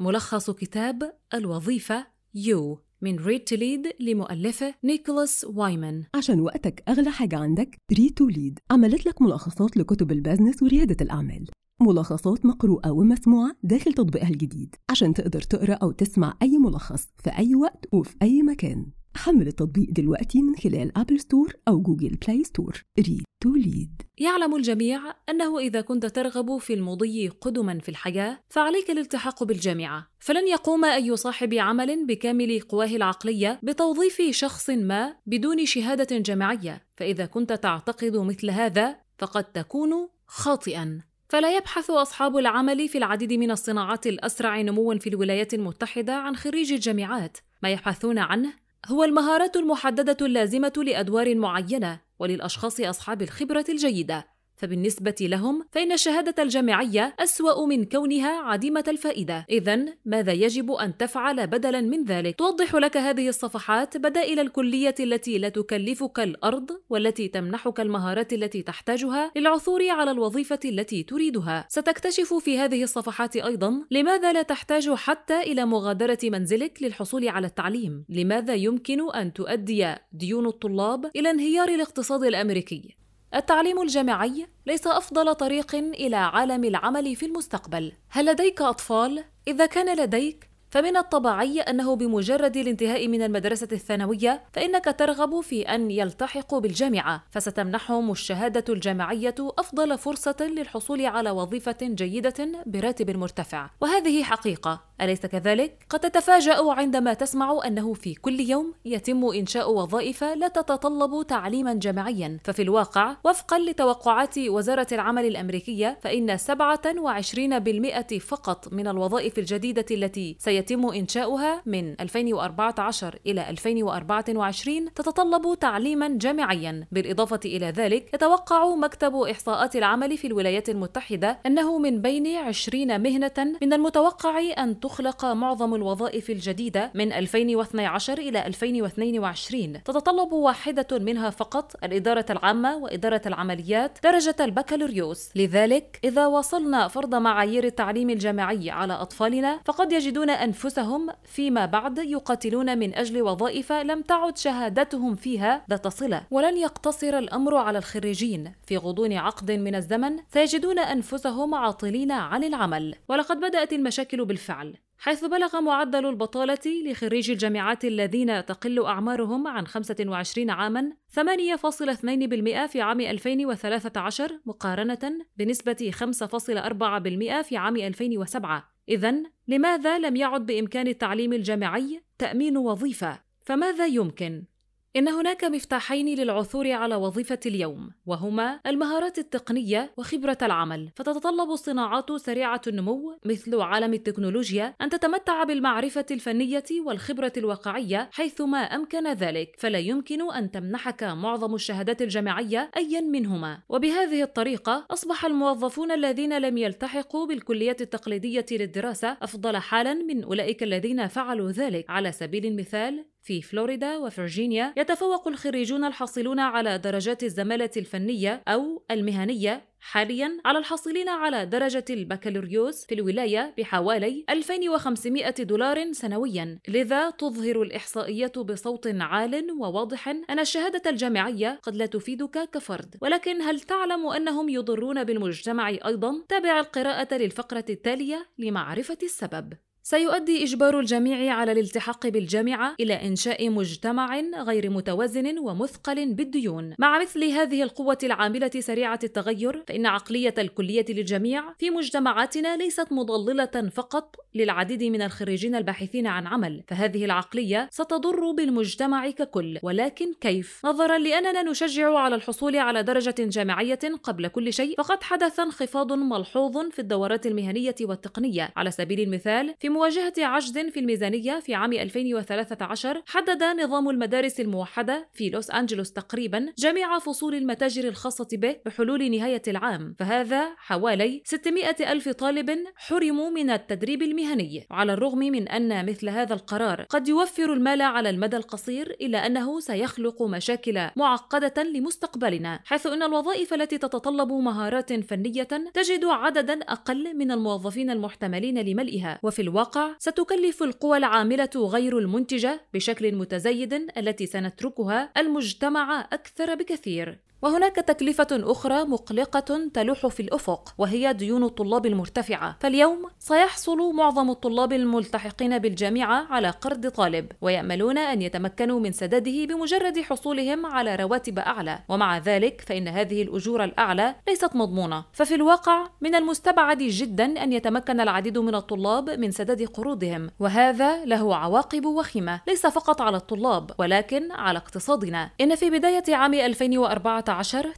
ملخص كتاب الوظيفة يو من ريد تو ليد لمؤلفه نيكولاس وايمان. عشان وقتك أغلى حاجة عندك ريد تو ليد عملت لك ملخصات لكتب البزنس وريادة الأعمال. ملخصات مقروءة ومسموعة داخل تطبيقها الجديد عشان تقدر تقرأ أو تسمع أي ملخص في أي وقت وفي أي مكان. حمل التطبيق دلوقتي من خلال أبل ستور أو جوجل بلاي ستور ريد تو ليد يعلم الجميع أنه إذا كنت ترغب في المضي قدما في الحياة فعليك الالتحاق بالجامعة. فلن يقوم أي صاحب عمل بكامل قواه العقلية بتوظيف شخص ما بدون شهادة جامعية. فإذا كنت تعتقد مثل هذا فقد تكون خاطئا. فلا يبحث أصحاب العمل في العديد من الصناعات الأسرع نموا في الولايات المتحدة عن خريج الجامعات. ما يبحثون عنه هو المهارات المحددة اللازمة لأدوار معينة وللأشخاص أصحاب الخبرة الجيدة. فبالنسبة لهم فإن الشهادة الجامعية أسوأ من كونها عديمة الفائدة. إذا ماذا يجب أن تفعل بدلا من ذلك؟ توضح لك هذه الصفحات بدائل الكلية التي لا تكلفك الأرض والتي تمنحك المهارات التي تحتاجها للعثور على الوظيفة التي تريدها. ستكتشف في هذه الصفحات أيضا لماذا لا تحتاج حتى إلى مغادرة منزلك للحصول على التعليم؟ لماذا يمكن أن تؤدي ديون الطلاب إلى انهيار الاقتصاد الأمريكي؟ التعليم الجامعي ليس أفضل طريق إلى عالم العمل في المستقبل. هل لديك أطفال؟ إذا كان لديك فمن الطبيعي أنه بمجرد الانتهاء من المدرسة الثانوية فإنك ترغب في أن يلتحقوا بالجامعة فستمنحهم الشهادة الجامعية أفضل فرصة للحصول على وظيفة جيدة براتب مرتفع. وهذه حقيقة. أليس كذلك؟ قد تتفاجأ عندما تسمع أنه في كل يوم يتم إنشاء وظائف لا تتطلب تعليما جامعيا. ففي الواقع وفقا لتوقعات وزارة العمل الأمريكية فإن 27% فقط من الوظائف الجديدة التي سيتم إنشاؤها من 2014 إلى 2024 تتطلب تعليما جامعيا. بالإضافة إلى ذلك يتوقع مكتب إحصاءات العمل في الولايات المتحدة أنه من بين 20 مهنة من المتوقع أن تخلق معظم الوظائف الجديدة من 2012 إلى 2022 تتطلب واحدة منها فقط الإدارة العامة وإدارة العمليات درجة البكالوريوس. لذلك إذا وصلنا فرض معايير التعليم الجامعي على أطفالنا فقد يجدون أنفسهم فيما بعد يقاتلون من أجل وظائف لم تعد شهادتهم فيها ذات صلة. ولن يقتصر الأمر على الخريجين. في غضون عقد من الزمن سيجدون أنفسهم عاطلين عن العمل. ولقد بدأت المشاكل بالفعل حيث بلغ معدل البطالة لخريجي الجامعات الذين تقل أعمارهم عن 25 عامًا 8.2% في عام 2013 مقارنة بنسبة 5.4% في عام 2007. إذا لماذا لم يعد بإمكان التعليم الجامعي تأمين وظيفة؟ فماذا يمكن؟ إن هناك مفتاحين للعثور على وظيفة اليوم وهما المهارات التقنية وخبرة العمل. فتتطلب الصناعات سريعة النمو مثل عالم التكنولوجيا أن تتمتع بالمعرفة الفنية والخبرة الواقعية حيثما أمكن ذلك. فلا يمكن أن تمنحك معظم الشهادات الجامعية أيا منهما. وبهذه الطريقة أصبح الموظفون الذين لم يلتحقوا بالكليات التقليدية للدراسة أفضل حالا من أولئك الذين فعلوا ذلك. على سبيل المثال في فلوريدا وفرجينيا يتفوق الخريجون الحاصلون على درجات الزمالة الفنية أو المهنية حاليا على الحاصلين على درجة البكالوريوس في الولاية بحوالي 2500 دولار سنويا. لذا تظهر الإحصائيات بصوت عال وواضح أن الشهادة الجامعية قد لا تفيدك كفرد. ولكن هل تعلم أنهم يضرون بالمجتمع أيضا؟ تابع القراءة للفقرة التالية لمعرفة السبب. سيؤدي إجبار الجميع على الالتحاق بالجامعة إلى إنشاء مجتمع غير متوازن ومثقل بالديون. مع مثل هذه القوة العاملة سريعة التغير، فإن عقلية الكلية للجميع في مجتمعاتنا ليست مضللة فقط للعديد من الخريجين الباحثين عن عمل، فهذه العقلية ستضر بالمجتمع ككل، ولكن كيف؟ نظرا لأننا نشجع على الحصول على درجة جامعية قبل كل شيء، فقد حدث انخفاض ملحوظ في الدورات المهنية والتقنية، على سبيل المثال في مواجهة عجز في الميزانية في عام 2013 حدد نظام المدارس الموحدة في لوس أنجلوس تقريبا جميع فصول المتاجر الخاصة به بحلول نهاية العام فهذا حوالي 600 ألف طالب حرموا من التدريب المهني وعلى الرغم من أن مثل هذا القرار قد يوفر المال على المدى القصير إلا أنه سيخلق مشاكل معقدة لمستقبلنا حيث أن الوظائف التي تتطلب مهارات فنية تجد عددا أقل من الموظفين المحتملين لملئها وفي الواقع الواقع ستكلف القوى العاملة غير المنتجة بشكل متزايد التي سنتركها المجتمع أكثر بكثير. وهناك تكلفة أخرى مقلقة تلوح في الأفق وهي ديون الطلاب المرتفعة. فاليوم سيحصل معظم الطلاب الملتحقين بالجامعة على قرض طالب ويأملون أن يتمكنوا من سداده بمجرد حصولهم على رواتب أعلى. ومع ذلك فإن هذه الأجور الأعلى ليست مضمونة. ففي الواقع من المستبعد جدا أن يتمكن العديد من الطلاب من سداد قروضهم. وهذا له عواقب وخيمة ليس فقط على الطلاب ولكن على اقتصادنا. إن في بداية عام 2014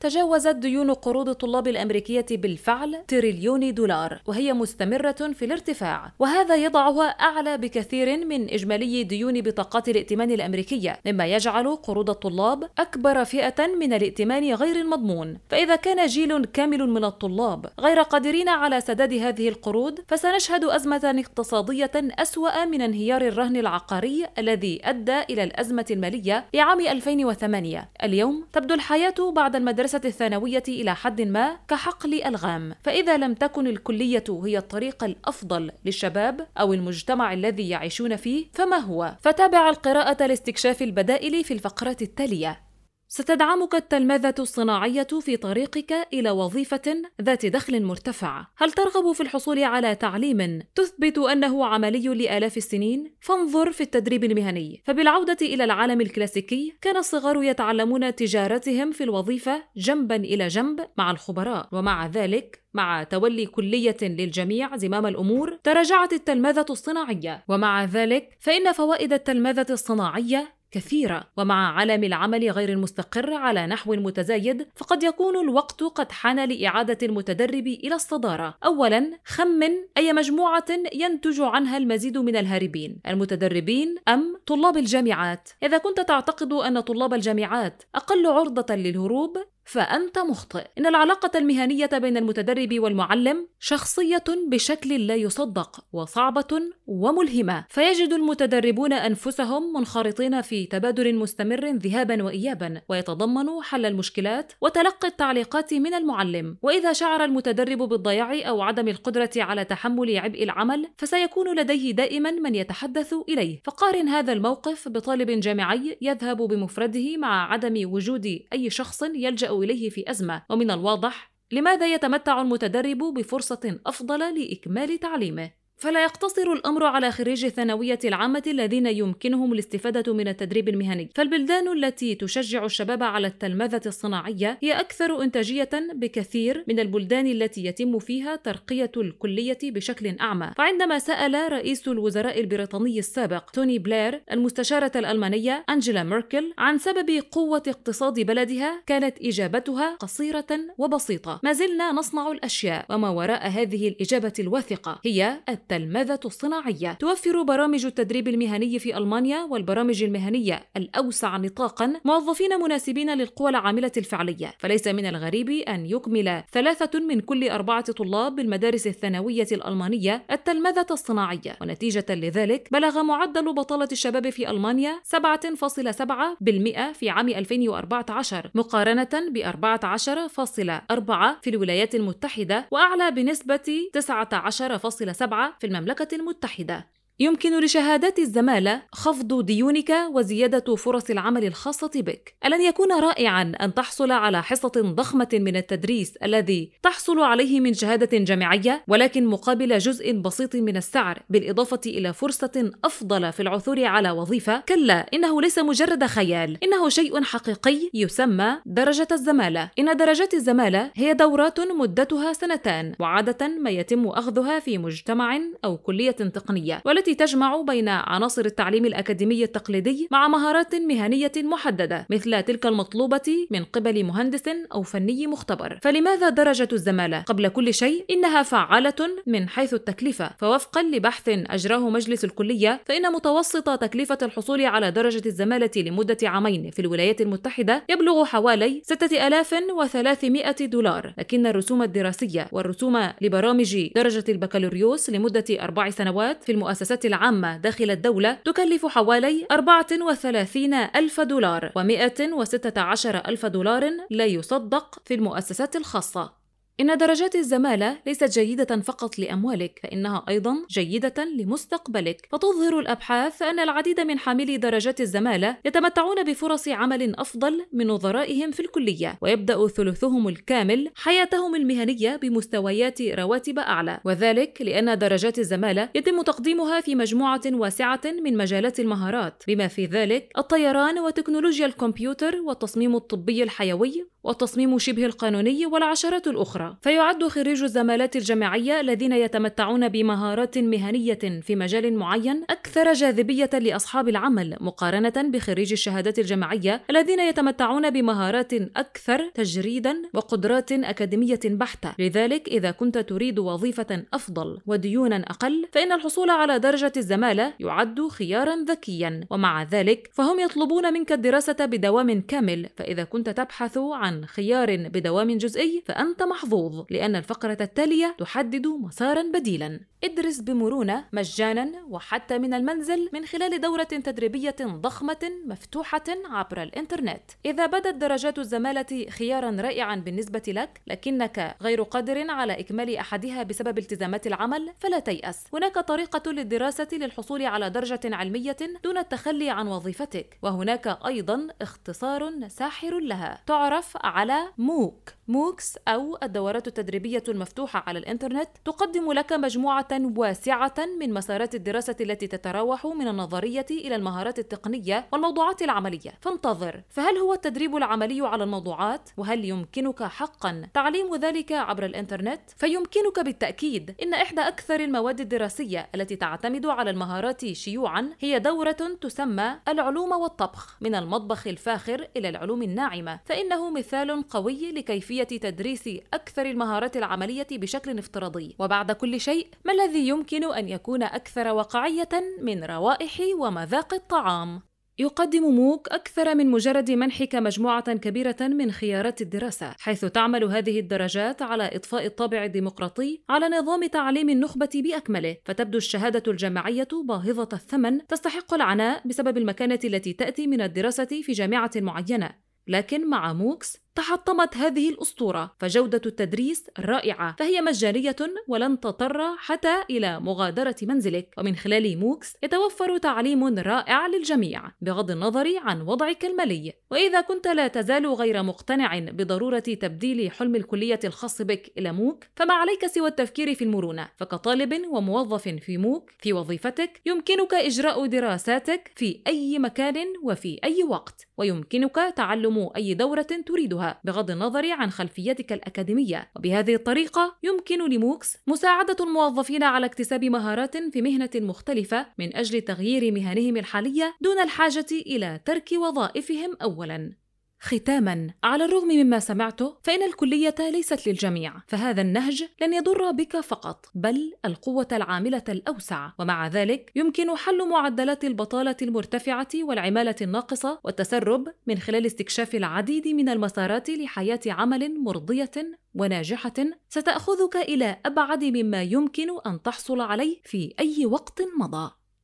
تجاوزت ديون قروض الطلاب الأمريكية بالفعل تريليون دولار وهي مستمرة في الارتفاع وهذا يضعها أعلى بكثير من إجمالي ديون بطاقات الائتمان الأمريكية مما يجعل قروض الطلاب أكبر فئة من الائتمان غير المضمون. فإذا كان جيل كامل من الطلاب غير قادرين على سداد هذه القروض فسنشهد أزمة اقتصادية أسوأ من انهيار الرهن العقاري الذي أدى إلى الأزمة المالية لعام 2008 اليوم تبدو الحياة بعد المدرسة الثانوية إلى حد ما كحقل ألغام فإذا لم تكن الكلية هي الطريق الأفضل للشباب أو المجتمع الذي يعيشون فيه فما هو؟ فتابع القراءة لاستكشاف البدائل في الفقرات التالية ستدعمك التلمذة الصناعية في طريقك إلى وظيفة ذات دخل مرتفع. هل ترغب في الحصول على تعليم تثبت أنه عملي لآلاف السنين؟ فانظر في التدريب المهني، فبالعودة إلى العالم الكلاسيكي، كان الصغار يتعلمون تجارتهم في الوظيفة جنبا إلى جنب مع الخبراء، ومع ذلك مع تولي كلية للجميع زمام الأمور تراجعت التلمذة الصناعية ومع ذلك فإن فوائد التلمذة الصناعية كثيرة ومع عالم العمل غير المستقر على نحو متزايد فقد يكون الوقت قد حان لإعادة المتدرب إلى الصدارة. أولا خمن أي مجموعة ينتج عنها المزيد من الهاربين. المتدربين أم طلاب الجامعات؟ إذا كنت تعتقد أن طلاب الجامعات أقل عرضة للهروب فأنت مخطئ. إن العلاقة المهنية بين المتدرب والمعلم شخصية بشكل لا يصدق وصعبة وملهمة. فيجد المتدربون أنفسهم منخرطين في تبادل مستمر ذهابا وإيابا ويتضمن حل المشكلات وتلقي التعليقات من المعلم. وإذا شعر المتدرب بالضياع أو عدم القدرة على تحمل عبء العمل فسيكون لديه دائما من يتحدث إليه. فقارن هذا الموقف بطالب جامعي يذهب بمفرده مع عدم وجود أي شخص يلجأ إليه في أزمة. ومن الواضح لماذا يتمتع المتدرب بفرصة أفضل لإكمال تعليمه. فلا يقتصر الأمر على خريجي الثانوية العامة الذين يمكنهم الاستفادة من التدريب المهني، فالبلدان التي تشجع الشباب على التلمذة الصناعية هي أكثر إنتاجية بكثير من البلدان التي يتم فيها ترقية الكلية بشكل أعمى، فعندما سأل رئيس الوزراء البريطاني السابق توني بلير المستشارة الألمانية أنجيلا ميركل عن سبب قوة اقتصاد بلدها كانت إجابتها قصيرة وبسيطة، ما زلنا نصنع الأشياء، وما وراء هذه الإجابة الواثقة هي التلمذة الصناعية. توفر برامج التدريب المهني في ألمانيا والبرامج المهنية الأوسع نطاقا موظفين مناسبين للقوى العاملة الفعلية. فليس من الغريب أن يكمل ثلاثة من كل أربعة طلاب بالمدارس الثانوية الألمانية التلمذة الصناعية. ونتيجة لذلك بلغ معدل بطالة الشباب في ألمانيا 7.7% في عام 2014 مقارنة ب 14.4 في الولايات المتحدة وأعلى بنسبة 19.7 في المملكة المتحدة. يمكن لشهادات الزمالة خفض ديونك وزيادة فرص العمل الخاصة بك. ألن يكون رائعًا أن تحصل على حصة ضخمة من التدريس الذي تحصل عليه من شهادة جامعية ولكن مقابل جزء بسيط من السعر بالإضافة إلى فرصة أفضل في العثور على وظيفة؟ كلا إنه ليس مجرد خيال، إنه شيء حقيقي يسمى درجة الزمالة. إن درجات الزمالة هي دورات مدتها سنتان وعادة ما يتم أخذها في مجتمع أو كلية تقنية والتي التي تجمع بين عناصر التعليم الأكاديمي التقليدي مع مهارات مهنية محددة مثل تلك المطلوبة من قبل مهندس أو فني مختبر. فلماذا درجة الزمالة؟ قبل كل شيء إنها فعالة من حيث التكلفة. فوفقا لبحث أجراه مجلس الكلية فإن متوسط تكلفة الحصول على درجة الزمالة لمدة عامين في الولايات المتحدة يبلغ حوالي 6300 دولار. لكن الرسوم الدراسية والرسوم لبرامج درجة البكالوريوس لمدة أربع سنوات في المؤسسات العامة داخل الدولة تكلف حوالي 34 ألف دولار و116 ألف دولار لا يصدق في المؤسسات الخاصة. إن درجات الزمالة ليست جيدة فقط لأموالك فإنها أيضا جيدة لمستقبلك. فتظهر الأبحاث أن العديد من حاملي درجات الزمالة يتمتعون بفرص عمل أفضل من نظرائهم في الكلية ويبدأ ثلثهم الكامل حياتهم المهنية بمستويات رواتب أعلى. وذلك لأن درجات الزمالة يتم تقديمها في مجموعة واسعة من مجالات المهارات بما في ذلك الطيران وتكنولوجيا الكمبيوتر والتصميم الطبي الحيوي والتصميم شبه القانوني والعشرات الأخرى. فيعد خريج الزمالات الجامعية الذين يتمتعون بمهارات مهنية في مجال معين أكثر جاذبية لأصحاب العمل مقارنة بخريج الشهادات الجامعية الذين يتمتعون بمهارات أكثر تجريدا وقدرات أكاديمية بحتة. لذلك إذا كنت تريد وظيفة أفضل وديونا أقل فإن الحصول على درجة الزمالة يعد خيارا ذكيا ومع ذلك فهم يطلبون منك الدراسة بدوام كامل. فإذا كنت تبحث عن خيار بدوام جزئي فأنت محظوظ. لأن الفقرة التالية تحدد مسارا بديلا. ادرس بمرونة مجانا وحتى من المنزل من خلال دورة تدريبية ضخمة مفتوحة عبر الإنترنت. إذا بدت درجات الزمالة خيارا رائعا بالنسبة لك لكنك غير قادر على إكمال أحدها بسبب التزامات العمل فلا تيأس. هناك طريقة للدراسة للحصول على درجة علمية دون التخلي عن وظيفتك وهناك أيضا اختصار ساحر لها. تعرف على موك موكس أو الدورات التدريبية المفتوحة على الإنترنت تقدم لك مجموعة واسعة من مسارات الدراسة التي تتراوح من النظرية إلى المهارات التقنية والموضوعات العملية فانتظر فهل هو التدريب العملي على الموضوعات؟ وهل يمكنك حقا تعليم ذلك عبر الإنترنت؟ فيمكنك بالتأكيد إن إحدى أكثر المواد الدراسية التي تعتمد على المهارات شيوعا هي دورة تسمى العلوم والطبخ من المطبخ الفاخر إلى العلوم الناعمة فإنه مثال قوي لكيفية تدريس أكثر المهارات العملية بشكل افتراضي. وبعد كل شيء ما الذي يمكن أن يكون أكثر واقعية من روائح ومذاق الطعام؟ يقدم موك أكثر من مجرد منحك مجموعة كبيرة من خيارات الدراسة، حيث تعمل هذه الدرجات على إضفاء الطابع الديمقراطي على نظام تعليم النخبة بأكمله، فتبدو الشهادة الجامعية باهظة الثمن تستحق العناء بسبب المكانة التي تأتي من الدراسة في جامعة معينة، لكن مع موكس تحطمت هذه الأسطورة فجودة التدريس رائعة فهي مجانية ولن تضطر حتى إلى مغادرة منزلك. ومن خلال موكس يتوفر تعليم رائع للجميع بغض النظر عن وضعك المالي. وإذا كنت لا تزال غير مقتنع بضرورة تبديل حلم الكلية الخاص بك إلى موك فما عليك سوى التفكير في المرونة. فكطالب وموظف في موك في وظيفتك يمكنك إجراء دراساتك في أي مكان وفي أي وقت. ويمكنك تعلم أي دورة تريدها. بغض النظر عن خلفيتك الأكاديمية. وبهذه الطريقة يمكن لموكس مساعدة الموظفين على اكتساب مهارات في مهنة مختلفة من أجل تغيير مهنهم الحالية دون الحاجة إلى ترك وظائفهم أولاً. ختاما. على الرغم مما سمعته فإن الكلية ليست للجميع فهذا النهج لن يضر بك فقط بل القوة العاملة الأوسع. ومع ذلك يمكن حل معدلات البطالة المرتفعة والعمالة الناقصة والتسرب من خلال استكشاف العديد من المسارات لحياة عمل مرضية وناجحة. ستأخذك إلى أبعد مما يمكن أن تحصل عليه في أي وقت مضى.